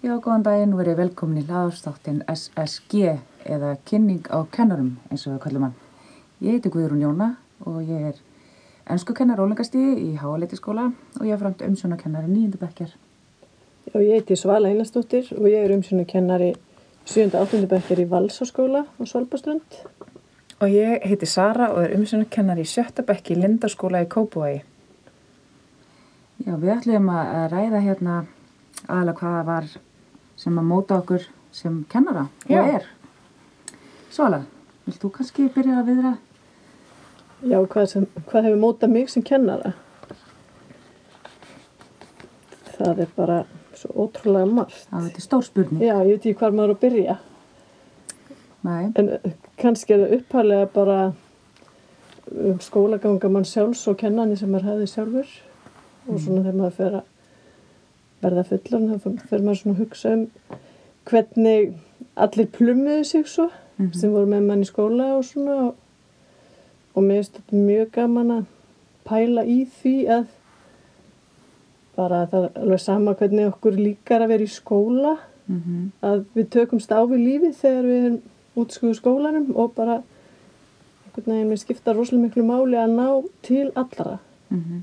Já, góðan daginn, verið velkomin í hlaðarstáttin SSG eða kynning á kennarum eins og við kallum hann. Ég heiti Guðrún Jóna og ég er ennskukennar ólengastíði í Háaleitiskóla og ég er framt umsjónakennari nýjöndubekkjar. Já, ég heiti Svala Einarstóttir og ég er umsjónakennari 7. og 8. bekkjar í Valsáskóla og Svalbaströnd. Og ég heiti Sara og er umsjónakennari í 7. bekki í Lindaskóla í Kópavogi. Já, við ætlum að ræða hérna aðalega hvaða var sem að móta okkur sem kennara Já. og er. Svala, vilt þú kannski byrja að viðra? Já, hvað, sem, hvað hefur mótað mig sem kennara? Það er bara svo ótrúlega margt. Það er stór spurning. Já, ég veit ekki hvað maður að byrja. Nei, En uh, kannski er það upphæðlega bara um skólaganga mann sjálfs og kennani sem maður hefði sjálfur. Og svona þegar maður fer að verða fullan, þá fer maður svona að hugsa um hvernig allir plummuðu sig svo Mhm. sem voru með mann í skóla og svona og, og mér finnst þetta mjög gaman að pæla í því að bara það er alveg sama hvernig okkur líkar að vera í skóla mm að við tökumst á við lífið þegar við erum útskuðu skólanum og bara einhvern veginn við skipta rosalega miklu máli að ná til allra mhm.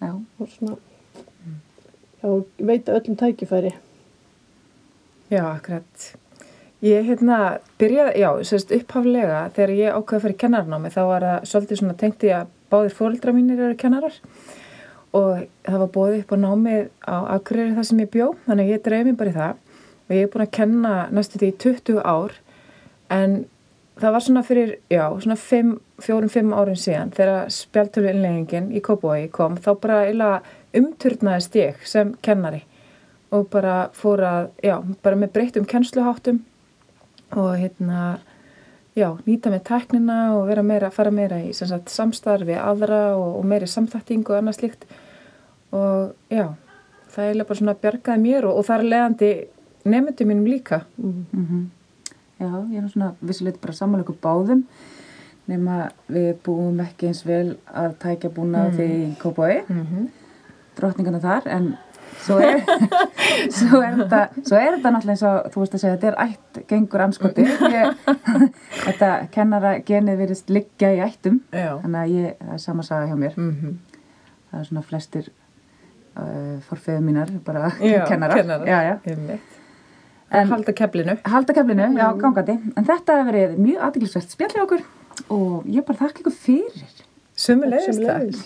Já, og svona já, veita öllum tækifæri. Já, akkurat. Ég hérna byrjaði, já, sérst upphaflega þegar ég ákveði að fara í kennarnámi þá var það svolítið svona tengt í að báðir fóreldra mínir eru kennarar. Og það var bóðið upp á námið á Akureyri það sem ég bjó, þannig að ég dreif mér bara í það. Og ég er búin að kenna næstu því í 20 ár en það var svona fyrir, já, svona 4-5 árin síðan þegar spjaltölu innleggingin í Kópói kom þá bara eiginlega umturnaðist ég sem kennari og bara fór að, já, bara með breyttum kennsluháttum og hérna, já, nýta með tæknina og vera meira, fara meira í sagt, samstarfi aðra og, og meiri samþættingu og annað slíkt og já, það er bara svona bjargaði mér og, og það er leiðandi nefndum mínum líka. mhm. Já, ég er svona vissulegt bara sammála ykkur báðum nema við búum ekki eins vel að tækja búna Mm. því Kópói, Mm -hmm. drottningana þar, en svo er, svo er þetta, svo er þetta náttúrulega eins og þú veist að segja, þetta er ætt gengur anskoti, þetta kennara genið virðist liggja í ættum, Já. þannig að ég, það er sama saga hjá mér, Mm það er svona flestir uh, forfeðu mínar, bara Já, kennarar. Já, já. En, halda keflinu. halda keflinu, já, gangandi en þetta hefur verið mjög aðdeglisvert spjallið okkur og ég bara þakka ykkur fyrir Sumulegist það.